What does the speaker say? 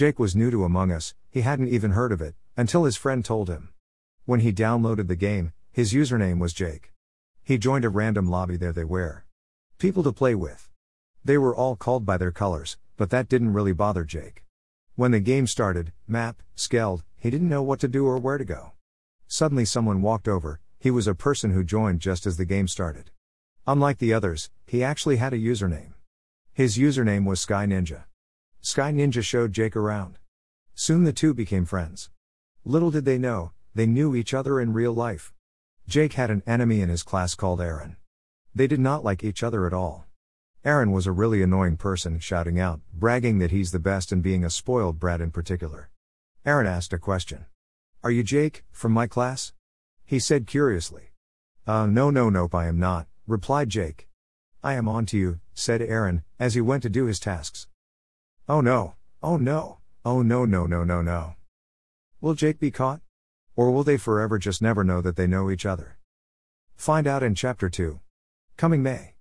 Jake was new to Among Us, he hadn't even heard of it, until his friend told him. When he downloaded the game, his username was Jake. He joined a random lobby there they were. People to play with. They were all called by their colors, but that didn't really bother Jake. When the game started, map, skeld, he didn't know what to do or where to go. Suddenly someone walked over, he was a person who joined just as the game started. Unlike the others, he actually had a username. His username was Sky Ninja. Sky Ninja showed Jake around. Soon the two became friends. Little did they know, they knew each other in real life. Jake had an enemy in his class called Aaron. They did not like each other at all. Aaron was a really annoying person, shouting out, bragging that he's the best and being a spoiled brat in particular. Aaron asked a question. Are you Jake, from my class? He said curiously. Uh, no, no, nope, I am not, replied Jake. I am on to you, said Aaron, as he went to do his tasks. Oh no, oh no, oh no, no, no, no, no. Will Jake be caught? Or will they forever just never know that they know each other? Find out in Chapter 2. Coming May.